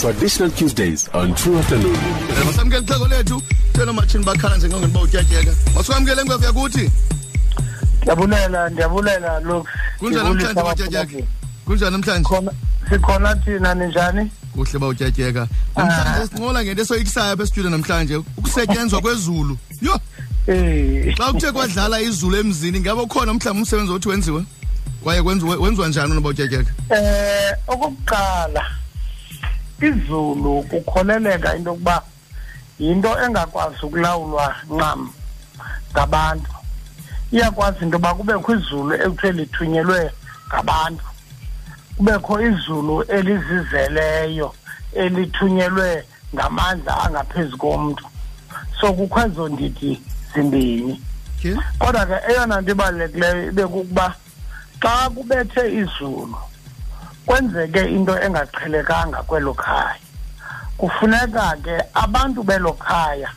Traditional Tuesdays on True Afternoon. masamukela ixhego lethu. Thena matshini bakhala njengongeni uba utyatyeka masukwamkele nkwefu yakuthi? Ndiyabulela ndiyabulela look kunjani namhlanje uba utyatyeka kunjani namhlanje? Khona sikhona thina ninjani? Kuhle uba utyatyeka namhlanje sinqola ngento esoyikisayo apha estudio namhlanje ukusetyenzwa kwezulu. Yho! Eh xa kuthe kwadlala izulu emzini ngabe ukhona mhlawumbi umsebenzi othi wenziwe? Kwaye kwenziwe- wenziwa njani unoba utyatyeka eh okokuqala izulu kukholeleka into yokuba yinto engakwazi ukulawulwa ncam ngabantu. Iyakwazi into yoba kubekho izulu ekuthiwe lithunyelwe ngabantu. Kubekho izulu elizizeleyo elithunyelwe ngamandla angaphezu komntu. So kukho ezo ndidi zimbini. Okay kodwa ke eyona nto ibalulekileyo ibe kukuba xa kubethe izulu kwenzeke into engaqhelekanga kwelo khaya. Kufuneka ke abantu belo khaya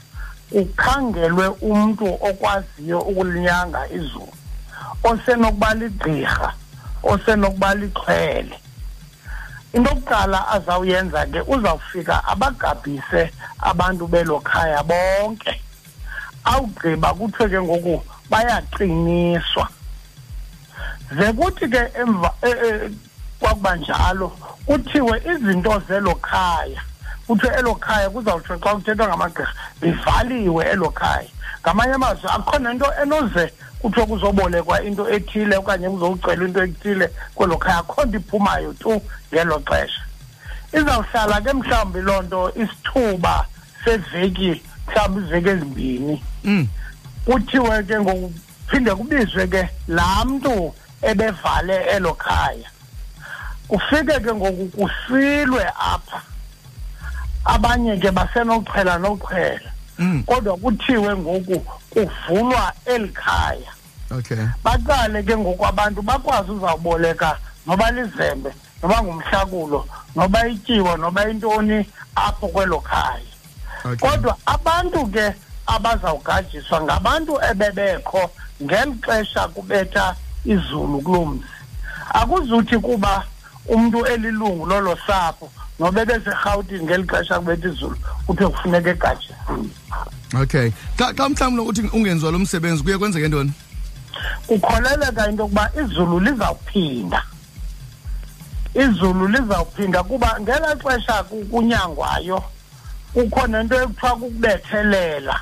kukhangelwe umntu okwaziyo ukulinyanga izulu osenokuba ligqirha osenokuba lixhwele. Into yokuqala azawuyenza ke uzawufika abagabhise abantu belo khaya bonke. Awugqiba kuthiwe ke ngoku bayaqiniswa. Ze kuthi ke emva eh, eh, kwakuba njalo. Kuthiwe izinto zelo khaya. Kuthiwe elo khaya kuzawutsho xa kuthethwa ngamagqirha livaliwe elo khaya. Ngamanye amazwi akho nento enoze kuthiwe kuzobolekwa into ethile okanye kuzowucelwa into ethile kwelo khaya. Akho nto iphumayo tu ngelo xesha. Izawuhlala ke mhlawumbi loo nto isithuba seveki mhlawumbi iziveki ezimbini. Mm. Kuthiwe ke ngokuphinde kubizwe ke laa mntu ebevale elo khaya. Kufike ke ngoku kusilwe apha. Abanye ke basenokuqhela nokuqhela mm kodwa kuthiwe ngoku kuvulwa eli khaya. Okay. Baqale ke ngoku abantu bakwazi uzawuboleka noba lizembe noba ngumhlakulo noba ityiwa noba intoni apho kwelo khaya. Okay. Kodwa abantu ke abazawugajiswa ngabantu ebebekho ngeli xesha kubetha izulu kuloo mzi. Akuzuthi kuba umntu elilungu lolo sapho noba beserhawutini ngeli xesha kubetha izulu kuthiwe kufuneka egajisiwe okay. Xa xa mhlawumbi uthi ungenziwa lo msebenzi kuye kwenzeke ntoni? Kukholeleka into yokuba izulu lizawuphinda. izulu lizawuphinda kuba ngelaa xesha ku- kunyangwayo kukho nento ekuthiwa kukubethelela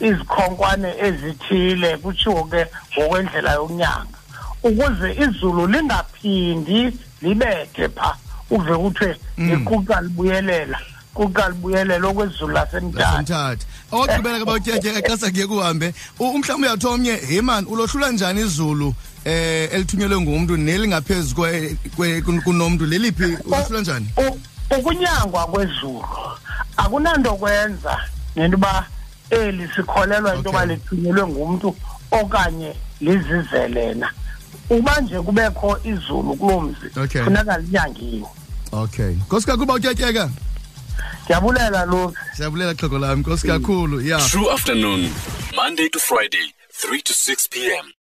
izikhonkwane ezithile kutshiwo ke ngokwendlela yokunyanga. Ukuze izulu lingaphindi libethe pha? Uve kuthiwe liquqa libuyelela quqa libuyelela okwezulu lasemthatha. Owagqibela ke bawutyetyeka xa sakuye kuhambe. U- umhlawumbi uyawuthiwa omnye hey man ulohlula njani izulu eh elithunyelwe ngumntu nelingaphezu kunomntu? Leliphi ulohlula njani? Ukunyangwa kwezulu. Akunanto kwenza nento yoba eli sikholelwa into yoba lithunyelwe ngumntu okanye lizizelena uba nje kubekho izulu kuloo mzi Okay. funeka linyangiwe okay nkosi kakhulu bawutyetyeka ndiyabulela loku siyabulela xhego lam nkosi kakhulu ya True Afternoon. Monday to Friday, 3 to 6 p.m.